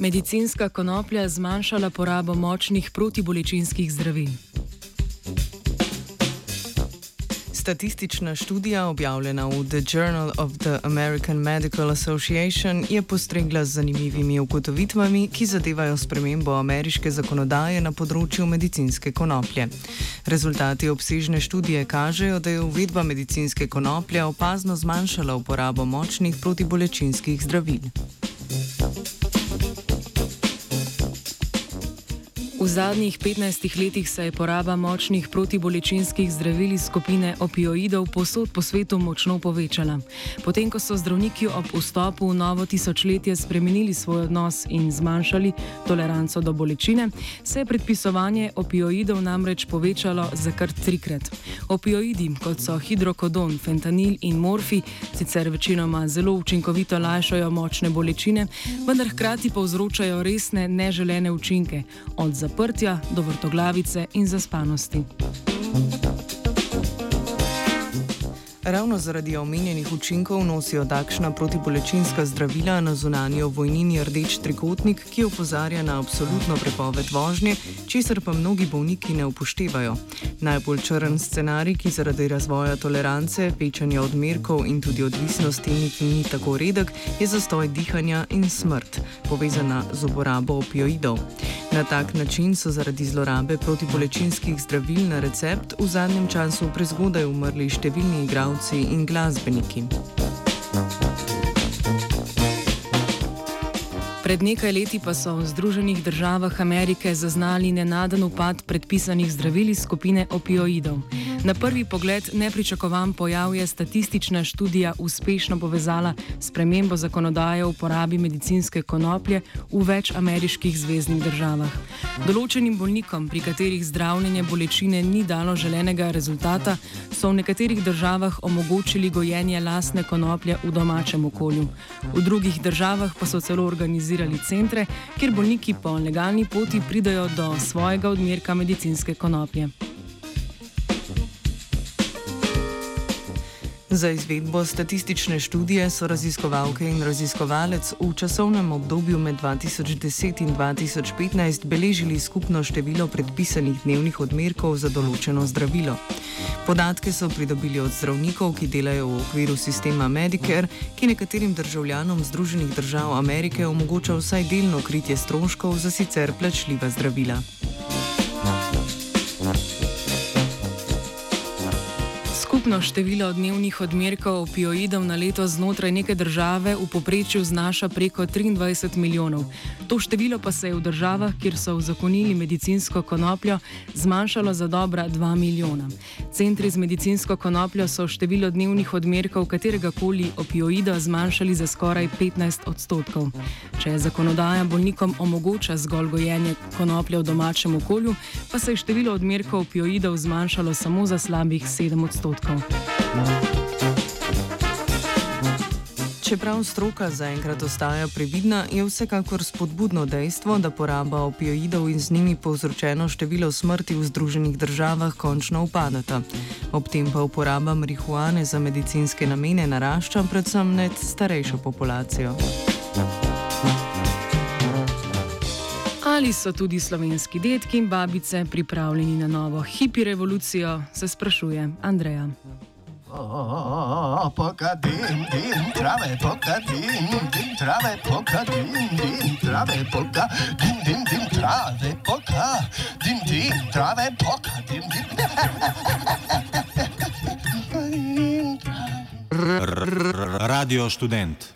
Medicinska konoplja zmanjšala porabo močnih protibolečinskih zdravil. Statistična študija, objavljena v The Journal of the American Medical Association, je postregla z zanimivimi ugotovitvami, ki zadevajo spremembo ameriške zakonodaje na področju medicinske konoplje. Rezultati obsežne študije kažejo, da je uvedba medicinske konoplje opazno zmanjšala uporabo močnih protibolečinskih zdravil. V zadnjih 15 letih se je poraba močnih protibolečinskih zdravil iz skupine opioidov posod po svetu močno povečala. Potem, ko so zdravniki ob vstopu v novo tisočletje spremenili svoj odnos in zmanjšali toleranco do bolečine, se je predpisovanje opioidov namreč povečalo za kar trikrat. Opioidi, kot so hidrokodon, fentanil in morfi, sicer večinoma zelo učinkovito lajšajo močne bolečine, vendar hkrati povzročajo resne neželene učinke zaprtja do vrtoglavice in zaspanosti. Ravno zaradi omenjenih učinkov nosijo takšna protibolečinska zdravila na zunanji vojnini rdeč trikotnik, ki opozarja na absolutno prepoved vožnje, česar pa mnogi bolniki ne upoštevajo. Najbolj črn scenarij, ki zaradi razvoja tolerance, večanja odmerkov in tudi odvisnosti niti ni tako redek, je zastoj dihanja in smrt, povezana z uporabo opioidov. Na tak način so zaradi zlorabe protibolečinskih zdravil na recept v zadnjem času prezgodaj umrli številni igralci in glasbeniki. Pred nekaj leti pa so v Združenih državah Amerike zaznali nenaden upad predpisanih zdravil iz skupine opioidov. Na prvi pogled nepričakovan pojav je statistična študija uspešno povezala s premembo zakonodaje o uporabi medicinske konoplje v več ameriških zvezdnih državah. Določenim bolnikom, pri katerih zdravljenje bolečine ni dalo želenega rezultata, so v nekaterih državah omogočili gojenje lastne konoplje v domačem okolju. V drugih državah pa so celo organizirali centre, kjer bolniki po legalni poti pridajo do svojega odmerka medicinske konoplje. Za izvedbo statistične študije so raziskovalke in raziskovalec v časovnem obdobju med 2010 in 2015 beležili skupno število predpisanih dnevnih odmerkov za določeno zdravilo. Podatke so pridobili od zdravnikov, ki delajo v okviru sistema Medicare, ki nekaterim državljanom Združenih držav Amerike omogoča vsaj delno kritje stroškov za sicer plačljiva zdravila. Skupno število dnevnih odmerkov opioidov na leto znotraj neke države v poprečju znaša preko 23 milijonov. To število pa se je v državah, kjer so uzakonili medicinsko konopljo, zmanjšalo za dobra 2 milijona. Centri z medicinsko konopljo so število dnevnih odmerkov katerega koli opioida zmanjšali za skoraj 15 odstotkov. Če zakonodaja bolnikom omogoča zgolj gojenje konoplje v domačem okolju, pa se je število odmerkov opioidov zmanjšalo samo za slabih 7 odstotkov. Čeprav stroka zaenkrat ostaja previdna, je vsekakor spodbudno dejstvo, da poraba opioidov in z njimi povzročeno število smrti v Združenih državah končno upadata. Ob tem pa uporaba marihuane za medicinske namene narašča, predvsem med starejšo populacijo. Ali so tudi slovenski detki in babice pripravljeni na novo hipi revolucijo, se sprašuje Andreja. Poka dim, trave, poka dim, trave, poka dim, dim, trave, poka dim, dim, dim, trave, poka dim, dim, trave, poka dim, dim. Radio študent.